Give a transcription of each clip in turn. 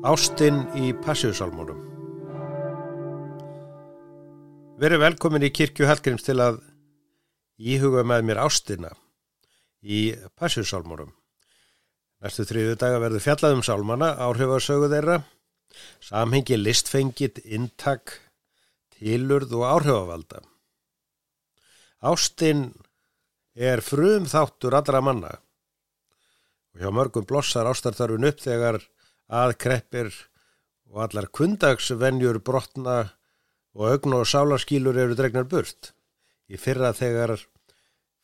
Ástinn í Passíusalmónum Verið velkomin í kirkju Hallgríms til að íhuga með mér ástina í Passíusalmónum. Næstu þriðu daga verður fjallaðum sálmana, áhrifarsögu þeirra, samhengi listfengit, intak, tilurð og áhrifavalda. Ástinn er frum þáttur allra manna og hjá mörgum blossar ástartarfin upp þegar aðkreppir og allar kundagsvenjur brotna og augn og sálarskílur eru dregnar burt. Í fyrra þegar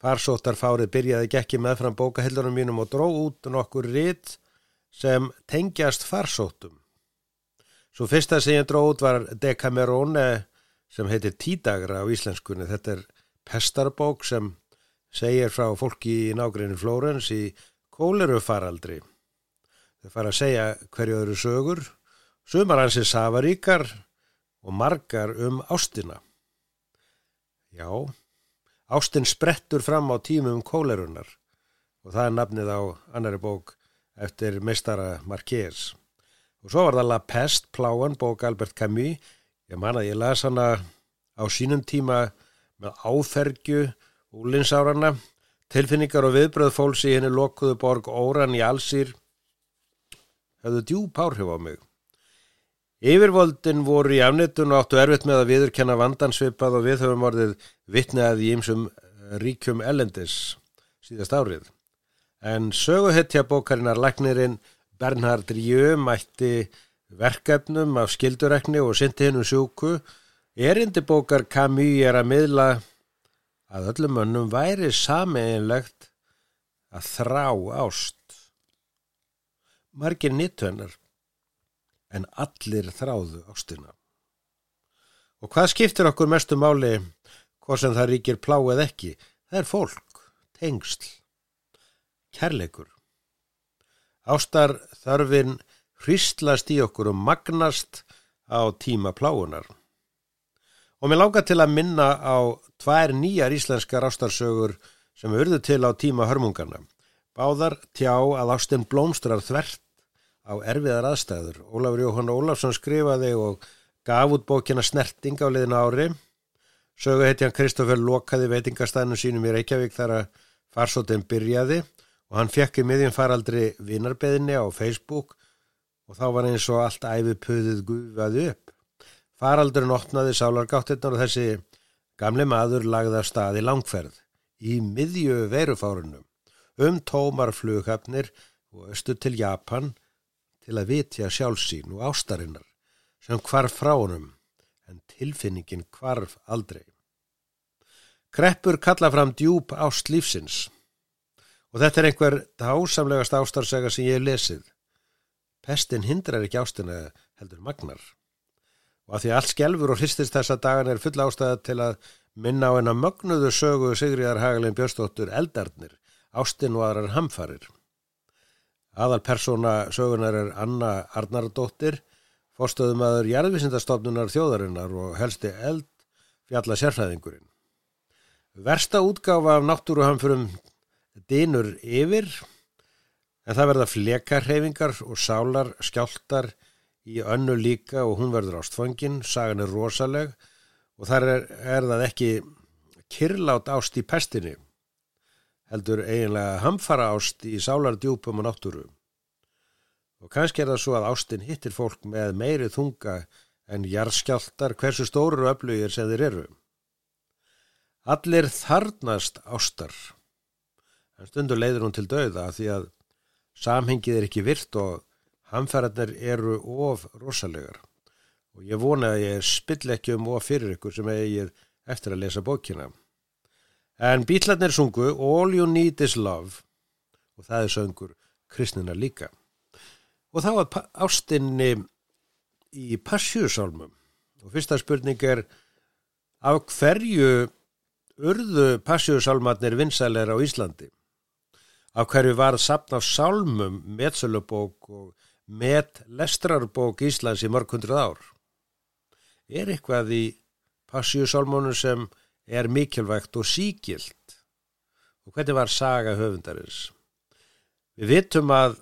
farsóttarfárið byrjaði gekki meðfram bókahildunum mínum og dró út nokkur ritt sem tengjast farsóttum. Svo fyrsta sem ég dró út var Decamerone sem heitir Tídagra á íslenskunni. Þetta er pestarbók sem segir frá fólki í nágrinni Flórens í kólerufaraldri. Þau fara að segja hverju öðru sögur, sumar hansi safaríkar og margar um ástina. Já, ástin sprettur fram á tímum kólerunar og það er nafnið á annari bók eftir mistara Marquez. Og svo var það La Pest, pláan, bók Albert Camus. Ég man að ég las hana á sínum tíma með áfergju úlinsárarna, tilfinningar og viðbröð fólks í henni lokuðu borg Óran í Allsýr hefðu djúb áhrif á mig. Yfirvoldin voru í afnitun og áttu erfitt með að viðurkenna vandansvipað og við höfum orðið vittnað í ymsum ríkjum ellendis síðast árið. En söguhetja bókarinnar Læknirinn Bernhard Rijö mætti verkefnum af skildurekni og syndi hennum sjúku. Erindi bókar Camus er að miðla að öllum önnum væri sameinlegt að þrá ást. Margir nýttuennar en allir þráðu ástina. Og hvað skiptir okkur mestu máli hvað sem það ríkir pláið ekki? Það er fólk, tengsl, kærleikur. Ástar þarfin hristlast í okkur og magnast á tíma pláunar. Og mér langar til að minna á tvær nýjar íslenskar ástarsögur sem urðu til á tíma hörmungarna. Báðar tjá að ástinn blómstrar þvert á erfiðar aðstæður. Ólafur Jóhann Ólafsson skrifaði og gaf út bókina Snerting á liðina ári. Sögu heiti hann Kristófer lokaði veitingastæðinu sínum í Reykjavík þar að farsóttin byrjaði og hann fekk í miðjum faraldri vinarbeðinni á Facebook og þá var eins og allt æfið puðið gufaði upp. Faraldurinn opnaði sálargáttirnar og þessi gamle maður lagði að staði langferð í miðju verufárunum um tómar flughafnir og östu til Japan til að vitja sjálfsín og ástarinnar sem hvarf frá honum en tilfinningin hvarf aldrei. Kreppur kalla fram djúb ást lífsins og þetta er einhver dásamlegast ástarsega sem ég hef lesið. Pestin hindrar ekki ástina heldur magnar og að því allt skjelfur og hristist þessa dagan er full ástæða til að minna á eina mögnuðu sögu Sigriðar Hagalin Björnstóttur eldarnir, ástin og aðrar hamfarir. Aðal persóna sögunar er Anna Arnardóttir, fórstöðum aður jarðvísindastofnunar þjóðarinnar og helsti eld fjalla sérfræðingurinn. Versta útgáfa af náttúruhamfurum dinur yfir, en það verða flekarhefingar og sálar skjáltar í önnu líka og hún verður ástfangin, sagan er rosaleg og þar er, er það ekki kyrlátt ást í pestinni, heldur eiginlega hamfara ást í sálardjúpum og náttúru. Og kannski er það svo að ástin hittir fólk með meiri þunga en jarðskjáltar hversu stóru öflugir sem þeir eru. Allir þarnast ástar, en stundur leiður hún til dauða því að samhengið er ekki virt og Hamfæratnir eru of rosalegar og ég vona að ég spill ekki um of fyrir ykkur sem eigið eftir að lesa bókina. En bítlarnir sungu All You Need Is Love og það er söngur kristnina líka. Og þá að ástinni í Passjúsálmum og fyrsta spurning er af hverju urðu Passjúsálmatnir vinsæleir á Íslandi? Af hverju var sapn af sálmum, metsölubók og met lestrarbók Íslands í mörg hundruð ár. Er eitthvað í passjúsálmónu sem er mikilvægt og síkilt? Og hvernig var saga höfundarins? Við vitum að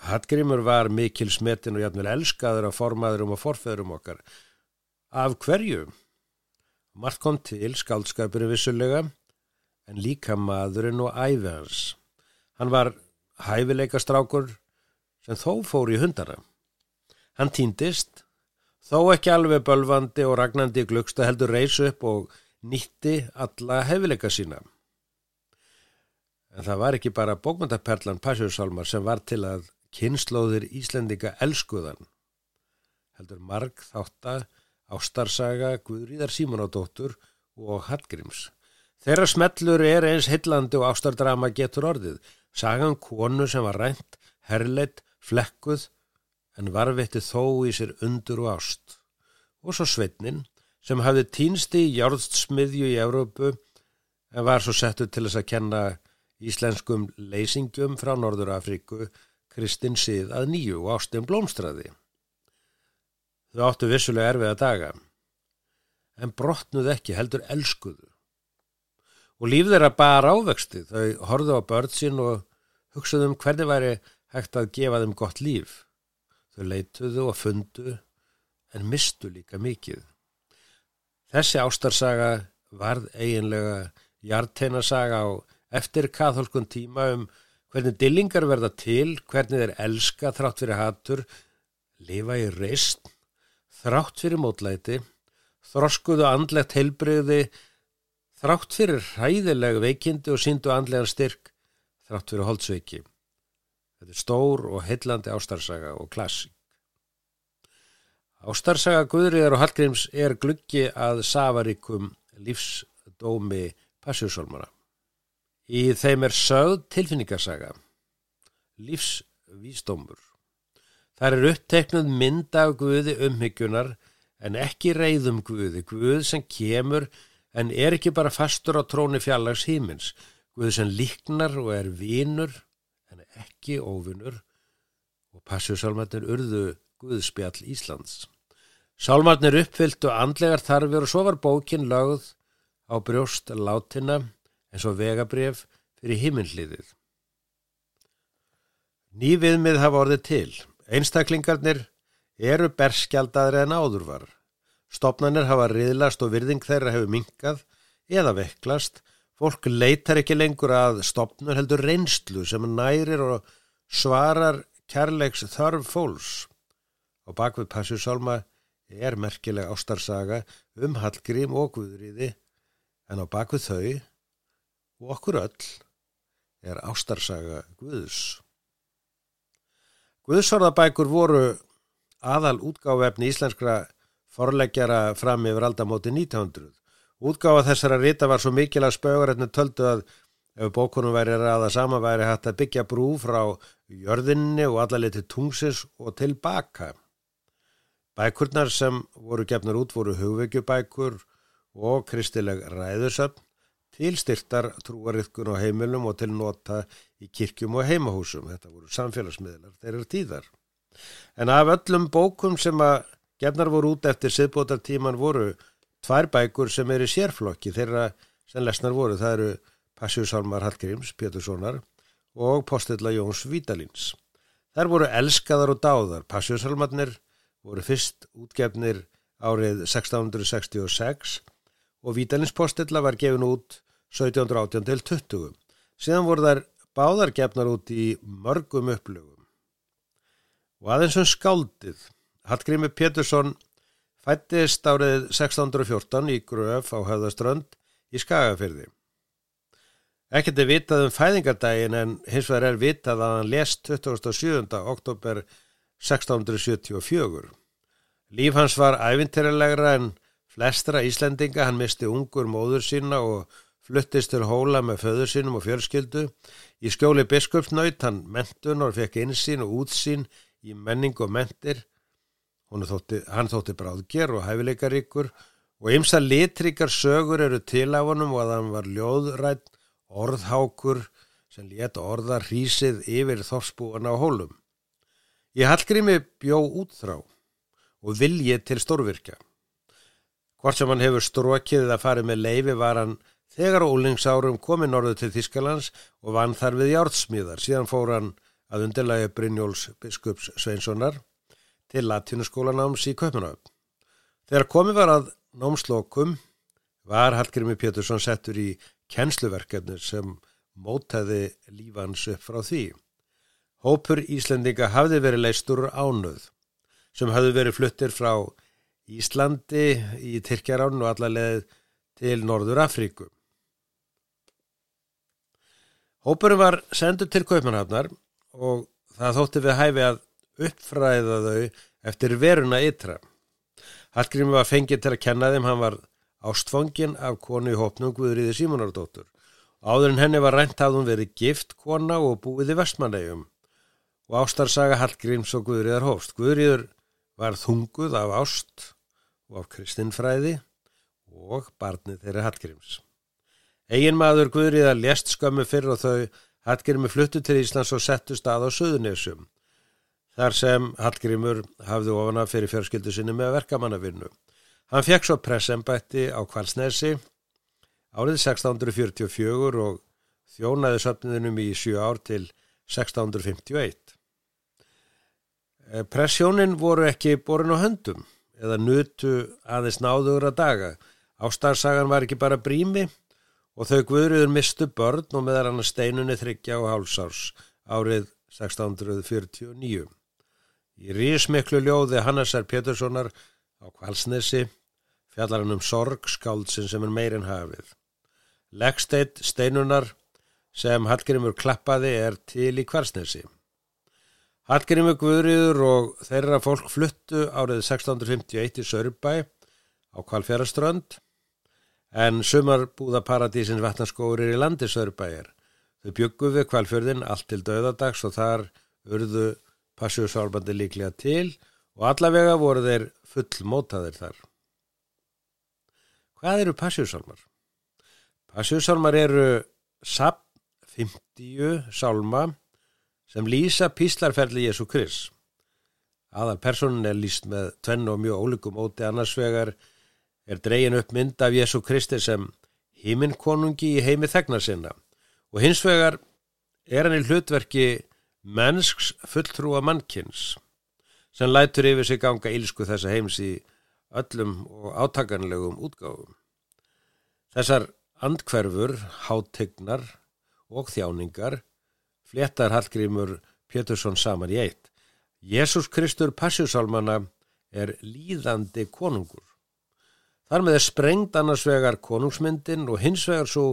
Hallgrímur var mikil smetin og jæfnvel elskaður af formaðurum og forfæðurum okkar. Af hverju? Margt kom til skaldskapurinn vissulega en líka maðurinn og æfi hans. Hann var hæfileikastrákur sem þó fór í hundara. Hann týndist, þó ekki alveg bölvandi og ragnandi gluksta heldur reysu upp og nýtti alla hæfileika sína. En það var ekki bara bókmyndaperlan Passjósálmar sem var til að kynnslóðir Íslendinga elskuðan. Heldur marg þáttar ástarsaga Guðríðar Símonadóttur og Hallgríms. Þeirra smellur er eins hillandi og ástardrama getur orðið. Sagan konu sem var rænt, herleitt, flekkuð en varvetti þó í sér undur og ást. Og svo Sveitnin sem hafði týnsti í járðsmiðju í Európu en var svo settu til þess að kenna íslenskum leysingum frá Norður Afríku Kristinn Sið að nýju og ástum blómstræði. Þau áttu vissulega erfiða daga, en brotnuð ekki heldur elskuðu. Og líf þeirra bara ávexti, þau horfðu á börn sín og hugsaðu um hvernig væri hægt að gefa þeim gott líf. Þau leituðu og fundu, en mistu líka mikið. Þessi ástarsaga varð eiginlega hjarteinasaga á eftir katholkun tíma um hvernig dillingar verða til, hvernig þeir elska þrátt fyrir hattur, lifa í reist, þrátt fyrir mótlæti, þroskuðu andlegt heilbriði, þrátt fyrir hræðileg veikindi og síndu andlegan styrk, þrátt fyrir holdsveiki. Þetta er stór og heillandi ástarsaga og klassik. Ástarsaga Guðriðar og Hallgríms er gluggi að safaríkum lífsdómi Passjúsólmara. Í þeim er sögð tilfinningarsaga, lífsvísdómur. Það er uppteknuð mynd af Guði umhyggjunar en ekki reyðum Guði, Guð sem kemur en er ekki bara fastur á tróni fjallags hímins, Guð sem líknar og er vínur en ekki óvinnur og passjúsálmatnir urðu Guðspjall Íslands. Sálmatnir uppfylltu andlegar þarfir og svo var bókin lögð á brjóst látina eins og vegabref fyrir himminliðið. Ný viðmið hafa orðið til. Einstaklingarnir eru berskjaldaðri en áður var. Stopnarnir hafa riðlast og virðing þeirra hefur minkað eða vekklast. Fólk leitar ekki lengur að stopnur heldur reynslu sem nærir og svarar kærleiks þarf fólks. Og bakvið Passjúsálma er merkileg ástarsaga um Hallgrím og Guðriði en á bakvið þau og okkur öll er ástarsaga Guðs. Guðsorðabækur voru aðal útgáfefni íslenskra forleggjara fram yfir aldamóti 1900. Útgáfa þessara rita var svo mikil að spaugarætni töldu að ef bókunum væri ræða saman væri hægt að byggja brú frá jörðinni og allarleið til tungsins og tilbaka. Bækurnar sem voru gefnar út voru hugveikjubækur og kristileg ræðusöfn tilstyrtar trúariðkun á heimilum og til nota í kirkjum og heimahúsum. Þetta voru samfélagsmiðlar, þeir eru tíðar. En af öllum bókum sem að gefnar voru út eftir siðbótartíman voru tvær bækur sem eru sérflokki þeirra sem lesnar voru. Það eru Passjúsálmar Hallgríms, Péturssonar og Postilla Jóns Vítalins. Þær voru elskaðar og dáðar. Passjúsálmarnir voru fyrst útgefnir árið 1666 og Vítalins Postilla var gefin út 1718 til 20. Síðan voru þær báðar gefnar út í mörgum upplögum. Og aðeins um skáldið. Hallgrími Pétursson fættist árið 1614 í Gröf á Höðaströnd í Skagafyrði. Ekkert er vitað um fæðingardaginn en hins vegar er vitað að hann lest 27. oktober 1674. Líf hans var ævinterilegra en flestra Íslendinga, hann misti ungur móður sína og fluttist til hóla með föður sínum og fjölskyldu. Í skjóli biskupsnaut hann mentun og fekk einsýn og útsýn í menning og mentir. Þótti, hann þótti bráðger og hæfileikaríkur og ymsa litrikar sögur eru til af honum og að hann var ljóðrætt orðhákur sem leta orða hrísið yfir þorsbúana á hólum. Í Hallgrími bjó útþrá og viljið til stórvirkja. Hvort sem hann hefur strókið að fara með leifi var hann Þegar ólingsárum komi norðu til Þískalands og vann þar við jártsmíðar, síðan fór hann að undirlægi Brynjóls biskups Sveinssonar til latínuskólanáms í Kaupanöfn. Þegar komið var að námslokum var Hallgrimmi Pétursson settur í kennsluverkefni sem mótaði lífans upp frá því. Hópur Íslendinga hafði verið leistur ánuð sem hafði verið fluttir frá Íslandi í Tyrkjarán og allarleið til Norður Afríku. Hópurum var sendur til Kaupmannhafnar og það þótti við hæfi að uppfræða þau eftir veruna ytra. Hallgrími var fengið til að kenna þeim, hann var ástfangin af konu í hópnum Guðriði Símonardóttur. Áður en henni var rænt að hún verið gift kona og búið í vestmannegjum og ástarsaga Hallgríms og Guðriðar hófst. Guðriður var þunguð af ást og af kristinfræði og barnið þeirri Hallgríms. Egin maður Guðriðar lést skömmu fyrir og þau Hallgrími fluttu til Íslands og settu stað á Suðunisum þar sem Hallgrímur hafði ofana fyrir fjörskildu sinni með verkamannavinnu. Hann fekk svo pressembætti á Kvalsnesi árið 1644 og þjónaði söpniðinum í 7 ár til 1651. Eh, pressjónin voru ekki borin á höndum eða nutu aðeins náður að daga. Ástarsagan var ekki bara brími og þau guðriður mistu börn og meðar hann steinunni þryggja á hálsárs árið 1649. Í rísmiklu ljóði Hannesar Péturssonar á Kvalsnesi fjallar hann um sorg skáldsinn sem er meirinn hafið. Legsteit steinunar sem Hallgrimur klappaði er til í Kvalsnesi. Hallgrimur Guðriður og þeirra fólk fluttu árið 1651 í Sörbæ á Kvalfjaraströnd en sumar búða paradísins vatnaskórir í landi Sörbæjar. Þau byggu við Kvalfjörðin allt til döðadags og þar urðu passjósálbandi líklega til og allavega voru þeir full mótaðir þar. Hvað eru passjósálmar? Passjósálmar eru SAP 50 sálma sem lýsa píslarferli Jésu Kris. Aðal personin er lýst með tvenn og mjög ólíkum óti annars vegar er dregin upp mynd af Jésu Kristi sem híminnkonungi í heimi þegnar sinna og hins vegar er hann í hlutverki mennsks fulltrúa mannkins sem lætur yfir sig ganga ílsku þessa heims í öllum og átakanlegum útgáfum. Þessar andkverfur, háttegnar og þjáningar fléttar Hallgrímur Pétursson saman í eitt. Jésús Kristur Passjúsálmanna er líðandi konungur. Þar með er sprengt annars vegar konungsmyndin og hins vegar svo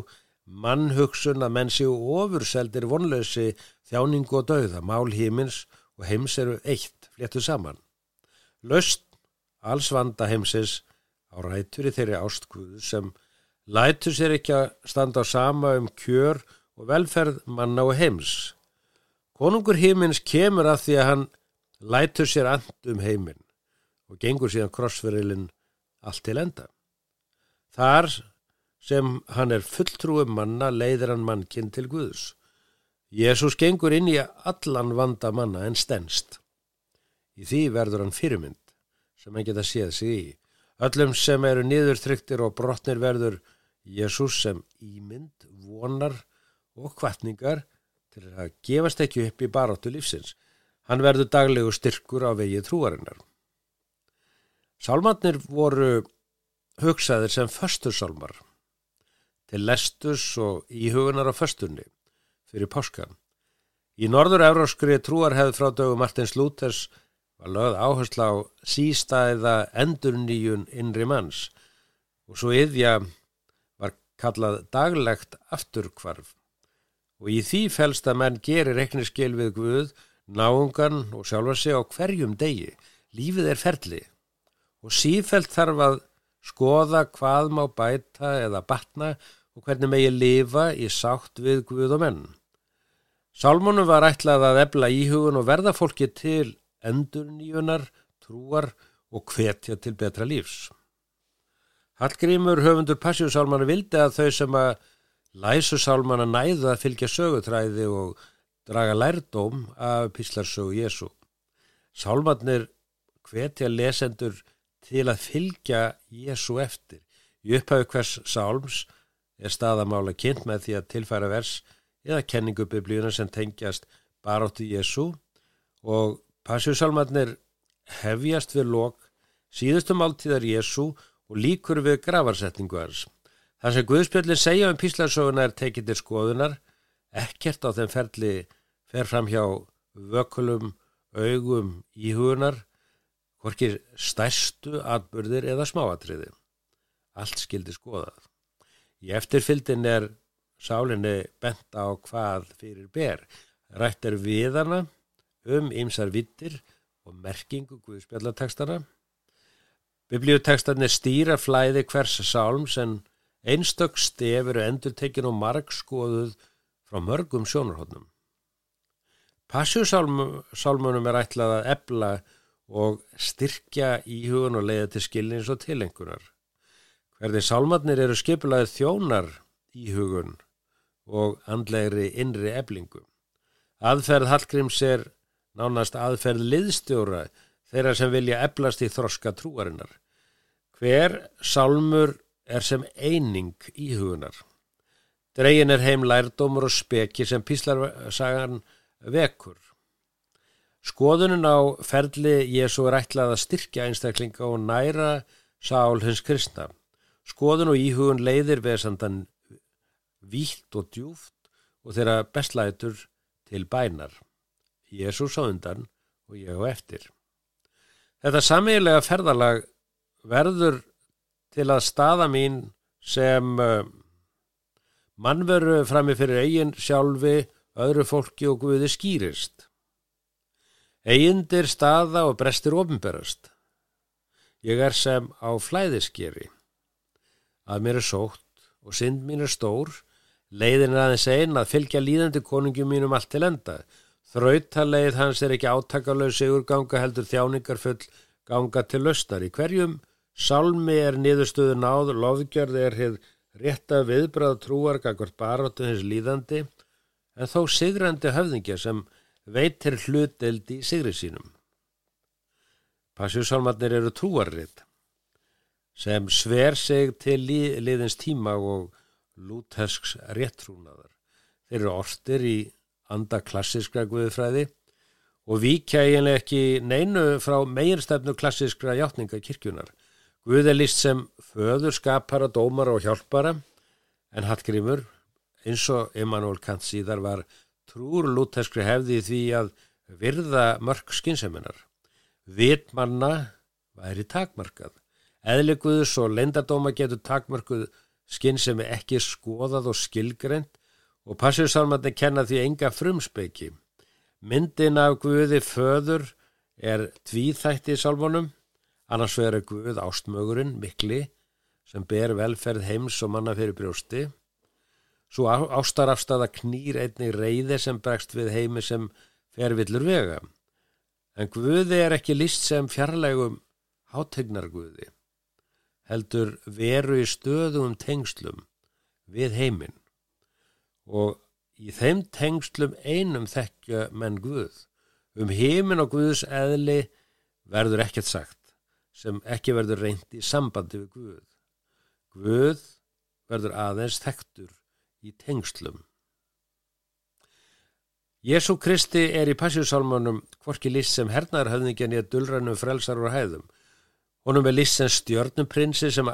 mannhugsun að menn séu ofurseldir vonlösi þjáningu og dauða, mál hímins og heims eru eitt, fléttu saman. Löst alls vanda heimsis á rætur í þeirri ástkvöðu sem lætur sér ekki að standa á sama um kjör og velferð manna og heims. Konungur heimins kemur að því að hann lætur sér and um heiminn og gengur síðan krossferilinn allt til enda. Þar sem hann er fulltrúum manna leiðir hann mannkinn til Guðs. Jésús gengur inn í allan vanda manna en stennst. Í því verður hann fyrirmynd sem hann geta séð sig í. Öllum sem eru niðurþryktir og brotnir verður Jésús sem ímynd, vonar og kvartningar til að gefast ekki upp í baróttu lífsins. Hann verður daglegu styrkur á vegi trúarinnar. Sálmannir voru hugsaðir sem föstursálmar til lestus og íhugunar á föstunni fyrir páskan. Í norður euróskri trúarhefð frá dögu Martins Lúters var lögð áhersla á sístæða endurníjun innri manns og svo yðja var kallað daglegt afturkvarf og í því fælst að menn gerir rekniskil við Guð, náungan og sjálfa sig á hverjum degi. Lífið er ferli og sífælt þarf að skoða hvað má bæta eða batna og hvernig megi lifa í sátt við Guð og menn. Sálmónu var ætlað að ebla íhugun og verða fólki til endurníunar, trúar og hvetja til betra lífs. Hallgrímur höfundur Passjósálmanu vildi að þau sem að læsusálmana næða að fylgja sögutræði og draga lærdóm af píslarsögu Jésu. Sálmannir hvetja lesendur til að fylgja Jésu eftir. Í upphau hvers sálms er staðamála kynnt með því að tilfæra vers eða kenningu biblíuna sem tengjast baróttu Jésu og passjúsalmarnir hefjast við lok síðustu máltíðar Jésu og líkur við gravarsetningu hans. Það sem Guðspjöldin segja um píslarsöguna er tekið til skoðunar, ekkert á þeim ferli fer fram hjá vökulum, augum, íhugunar, hvorkir stærstu atbyrðir eða smáatriði. Allt skildi skoðað. Í eftirfyldin er sálinni bent á hvað fyrir ber. Rætt er viðana um ymsar vittir og merkingu Guðspjallatekstana Biblíutekstarnir stýra flæði hvers sálms en einstök stef eru endur tekin og marg skoðuð frá mörgum sjónarhóttnum. Passjúsálmunum er ætlað að ebla og styrkja íhugun og leiða til skilnins og tilengunar. Hverði sálmatnir eru skipulaðið þjónar íhugun og andlegri innri eblingu. Aðferð Hallgríms er nánast aðferð liðstjóra þeirra sem vilja eblast í þroska trúarinnar. Hver sálmur er sem eining í hugunar. Dregin er heim lærdómur og speki sem píslarsagan vekur. Skoðunin á ferli Jésu er ætlað að styrkja einstaklinga og næra sál hins kristna. Skoðun og íhugun leiðir veðsandan vítt og djúft og þeirra bestlætur til bænar. Jésús á undan og ég á eftir. Þetta samílega ferðalag verður til að staða mín sem uh, mannveru frammi fyrir eigin sjálfi, öðru fólki og guði skýrist. Egindir staða og brestir ofnberast. Ég er sem á flæðiskeri. Að mér er sótt og synd mín er stór, leiðin er aðeins einn að fylgja líðandi konungjum mínum allt til enda. Þrautaleið hans er ekki átakalög sigur ganga heldur þjáningar full ganga til löstar. Í hverjum sálmi er niðurstöðu náð, lofgjörð er hér rétta viðbrað trúar gagvart baróttu hins líðandi en þó sigrandi höfðingja sem veitir hluteld í sigri sínum. Passjúsálmatnir eru trúarrið sem sver sig til liðins tíma og lúthesks réttrúnaðar. Þeir eru ortir í anda klassiska guðfræði og víkja eiginlega ekki neinu frá meginstefnu klassiskra hjáttninga kirkjunar. Guð er list sem föður, skapara, dómara og hjálpara en Hallgrímur, eins og Emanuel Kant síðar var trúr lúteskri hefði því að virða mörg skynseminar. Vitmanna væri takmarkað. Eðlikuðus og lendardóma getur takmarkuð skynsemi ekki skoðað og skilgrend og passjúsalmandi kenna því enga frumspeiki. Myndin af Guði föður er tvíþætti í salmónum, annars verður Guð ástmögurinn mikli sem ber velferð heims og manna fyrir brjósti. Svo ástarafstaða knýr einnig reyði sem bregst við heimi sem fer villur vega. En Guði er ekki list sem fjarlægum hátegnar Guði, heldur veru í stöðum tengslum við heiminn og Í þeim tengslum einum þekkja menn Guð. Um heiminn og Guðs eðli verður ekkert sagt sem ekki verður reynd í sambandi við Guð. Guð verður aðeins þekktur í tengslum. Jésu Kristi er í passjúsálmanum hvorki list sem hernarhafningin í að dullrænum frelsar og hæðum. Honum er list sem stjörnuprinsi sem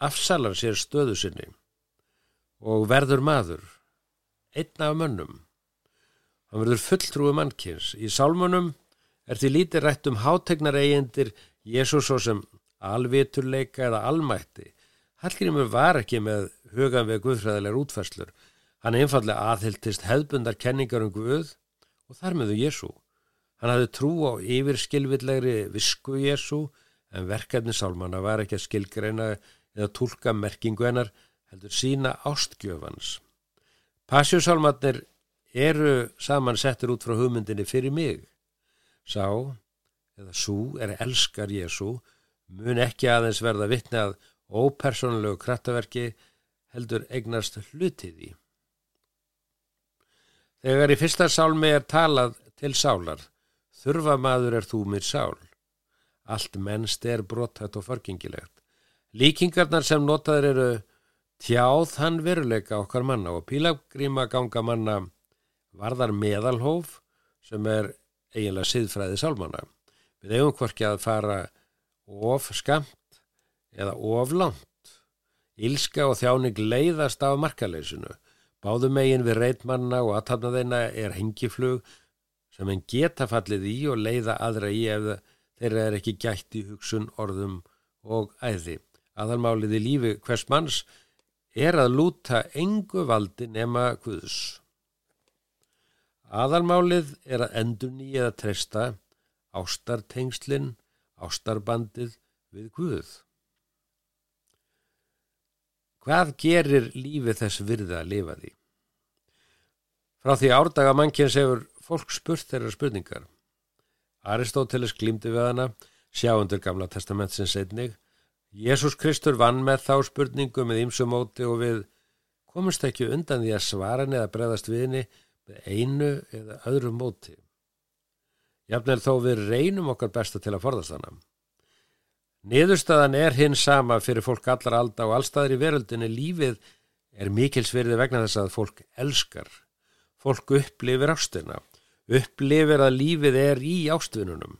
afsalar sér stöðu sinni og verður maður einn af mönnum. Hann verður fulltrúi mannkins. Í sálmunum er því lítið rætt um hátegnar eigendir Jésús svo sem alviturleika eða almætti. Hallgrímur var ekki með hugan við guðfræðilegar útferslur. Hann einfallega aðhildist hefðbundar kenningar um Guð og þar meðu Jésú. Hann hafði trú á yfirskilvillegri visku Jésú en verkefni sálmanna var ekki að skilgreina eða tólka merkingu hennar heldur sína ástgjöfans. Passjúsálmatnir eru samansettur út frá hugmyndinni fyrir mig. Sá, eða sú, er elskar Jésu, mun ekki aðeins verða vittni að ópersonlegu krattaverki heldur eignast hlutið í. Þegar í fyrsta sálmi er talað til sálar, þurfa maður er þú mér sál. Allt mennst er brotthætt og förgingilegt. Líkingarnar sem notaður eru tjáð hann veruleika okkar manna og pílagríma ganga manna varðar meðalhóf, sem er eiginlega siðfræði sálmanna. Við eigum hvorki að fara of skamt eða of langt. Ílska og þjáning leiðast af markaleysinu. Báðum megin við reitmanna og aðtapnaðina er hengiflug sem henn geta fallið í og leiða aðra í ef þeirra er ekki gætt í hugsun, orðum og æði. Aðalmálið í lífi hvers manns er að lúta engu valdi nema Guðs. Aðalmálið er að endur nýja að treysta ástartengslinn, ástarbandið við Guð. Hvað gerir lífið þess virða að lifa því? Frá því árdaga mannkjens hefur fólk spurt þeirra spurningar. Aristóteles glýmdi við hana, sjáundur gamla testamentsins einnig. Jésús Kristur vann með þá spurningu með ýmsumóti og við komumst ekki undan því að svara neða bregðast viðni með einu eða öðru móti. Jafnvel þó við reynum okkar besta til að forðast hana. Niðurstaðan er hinn sama fyrir fólk allar alda og allstaðir í veröldinni lífið er mikilsverði vegna þess að fólk elskar. Fólk upplifir ástina upplifir að lífið er í ástvinunum.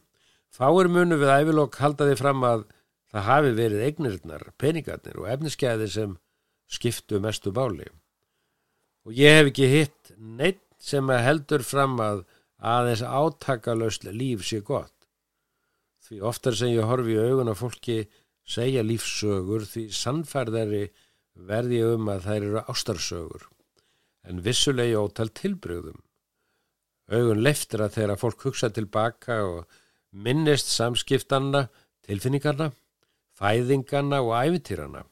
Fáir munu við ævilokk haldaði fram að það hafi verið eignirinnar, peningarnir og efniskeiði sem skiptu mestu báli. Og ég hef ekki hitt neitt sem heldur fram að aðeins átakalöst líf sé gott. Því oftar sem ég horfi í augun að fólki segja lífsögur því sannfærðari verði um að þær eru ástarsögur en vissulegi ótal tilbröðum augun leftir að þeirra fólk hugsa tilbaka og minnist samskiptanna, tilfinningarna, fæðingarna og æfintýrana.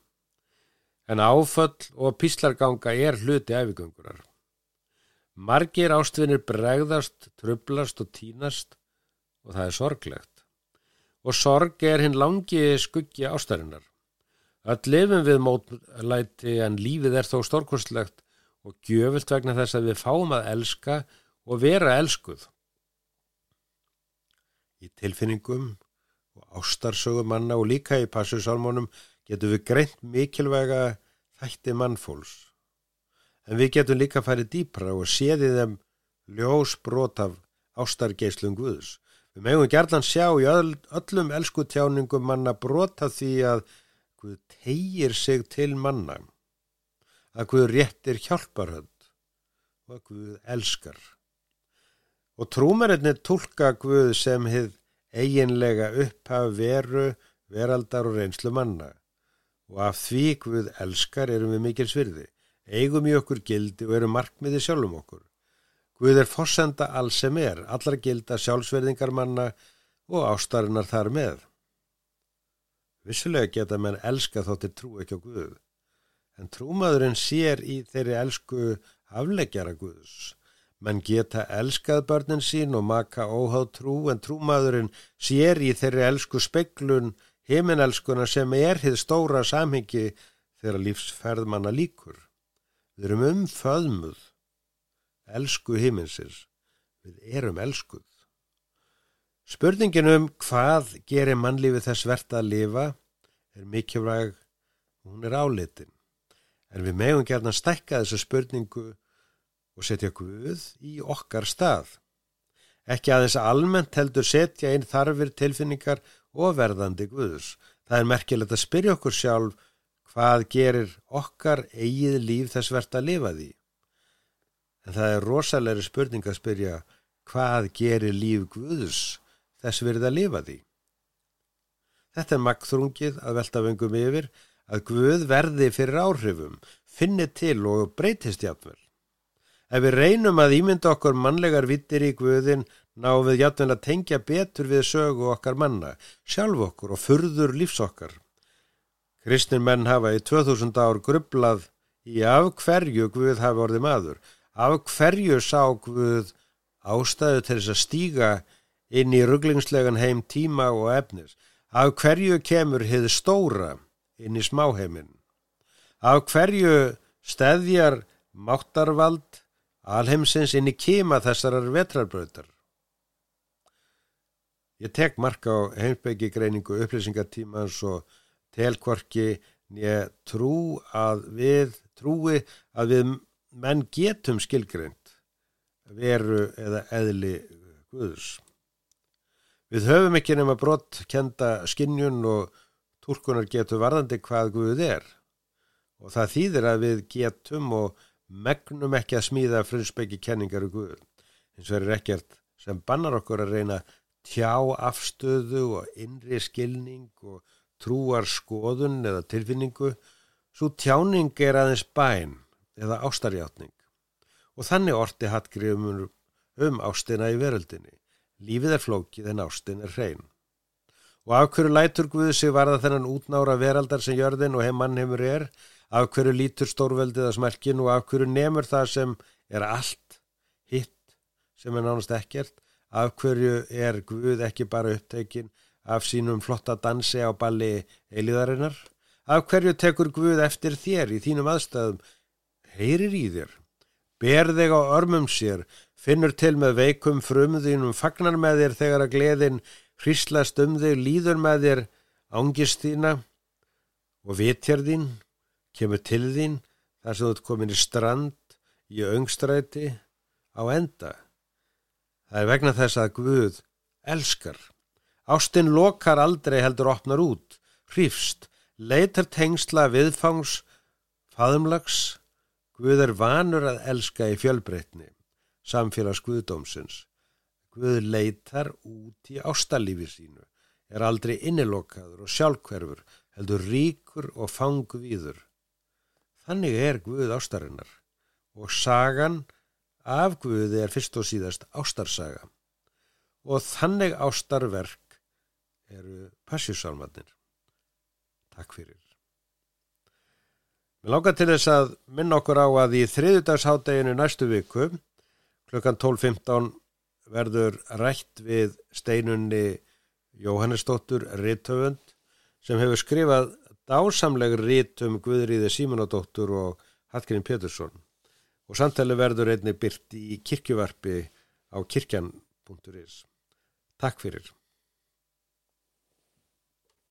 En áföll og píslarganga er hluti æfigöngurar. Margir ástvinir bregðast, trublast og tínast og það er sorglegt. Og sorg er hinn langi skuggi ástarinnar. Öll lifum við mótlæti en lífið er þó stórkostlegt og gjöfult vegna þess að við fáum að elska og vera elskuð. Í tilfinningum og ástarsögum manna og líka í passusalmónum getum við greint mikilvæga þætti mannfóls. En við getum líka farið dýpra og séði þeim ljós brot af ástargeislum Guðs. Við megum gerðan sjá í öll, öllum elskutjáningum manna brota því að Guð tegir sig til manna, að Guð réttir hjálparhönd og að Guð elskar. Og trúmarinnir tólka Guð sem hið eiginlega upphaf veru, veraldar og reynslu manna. Og af því Guð elskar erum við mikil svirði, eigum í okkur gildi og erum markmiði sjálfum okkur. Guð er fossenda all sem er, allar gilda sjálfsverðingar manna og ástarinnar þar með. Vissulega geta menn elska þóttir trú ekki á Guð, en trúmaðurinn sér í þeirri elsku afleggjara Guðs Menn geta elskað börnin sín og maka óháð trú en trúmaðurinn sér í þeirri elsku speklun heiminelskuna sem er hið stóra samhengi þegar lífsferðmanna líkur. Við erum umföðmuð, elsku heiminsins, við erum elskuð. Spurningin um hvað gerir mannlífi þess verðt að lifa er mikilvæg hún er álitin. En við megum gerna stekka þessu spurningu og setja Guð í okkar stað. Ekki aðeins almennt heldur setja einn þarfir tilfinningar og verðandi Guðus. Það er merkilegt að spyrja okkur sjálf hvað gerir okkar eigið líf þess verðt að lifa því. En það er rosalegri spurning að spyrja hvað gerir líf Guðus þess verð að lifa því. Þetta er magþrungið að velta vengum yfir að Guð verði fyrir áhrifum, finni til og breytist jafnvel. Ef við reynum að ímynda okkur mannlegar vittir í Guðin náum við játvel að tengja betur við sögu okkar manna, sjálf okkur og furður lífsokkar. Kristnir menn hafa í 2000 ár grublað í af hverju Guð hafi orðið maður, af hverju sá Guð ástæðu til þess að stíga inn í rugglingslegan heim tíma og efnis, af hverju kemur hið stóra inn í smáheimin, af hverju steðjar máttarvald alheimsins inn í kima þessarar vetrarbröðar. Ég tek marka á heimsbyggi greiningu upplýsingartímans og telkvorki nýja trú að við trúi að við menn getum skilgreint veru eða eðli Guðs. Við höfum ekki nema brott kenda skinnjun og túrkunar getur varðandi hvað Guð er og það þýðir að við getum og megnum ekki að smíða frunnsbyggi kenningar og Guð. Hins vegar er ekkert sem bannar okkur að reyna tjá afstöðu og innri skilning og trúar skoðun eða tilfinningu, svo tjáning er aðeins bæn eða ástarjátning og þannig orti hattgriðumur um ástina í veröldinni. Lífið er flókið en ástin er hrein. Og af hverju lætur Guði sig varða þennan útnára veraldar sem jörðin og heim mannheimur er, af hverju lítur stórveldið að smerkin og af hverju nemur það sem er allt, hitt sem er nánast ekkert, af hverju er Guð ekki bara upptekinn af sínum flotta dansi á balli eiliðarinnar? Af hverju tekur Guð eftir þér í þínum aðstæðum? Heyrir í þér? Ber þig á örmum sér, finnur til með veikum frumðinum, fagnar með þér þegar að gleðin hríslast um þig, líður með þér ángist þína og vitjar þín, kemur til þín þar sem þú ert komin í strand í öngstræti á enda. Það er vegna þess að Guð elskar. Ástinn lokar aldrei heldur opnar út, hrýfst, leitar tengsla viðfangs, faðumlags, Guð er vanur að elska í fjölbreytni, samfélags Guðdómsins. Guð leitar út í ástalífi sínu, er aldrei innilokaður og sjálfkverfur, heldur ríkur og fangu víður. Þannig er Guð ástarinnar og sagan af Guði er fyrst og síðast ástarsaga og þannig ástarverk eru passjúsalmarnir. Takk fyrir. Mér langar til þess að minna okkur á að í þriðudagshátteginu næstu viku klukkan 12.15 verður rætt við steinunni Jóhannesdóttur Rittöfund sem hefur skrifað dásamleg rit um Guðriði Símonadóttur og Hallgrín Pétursson og samtali verður einni byrt í kirkjuvarpi á kirkjan.is. Takk fyrir.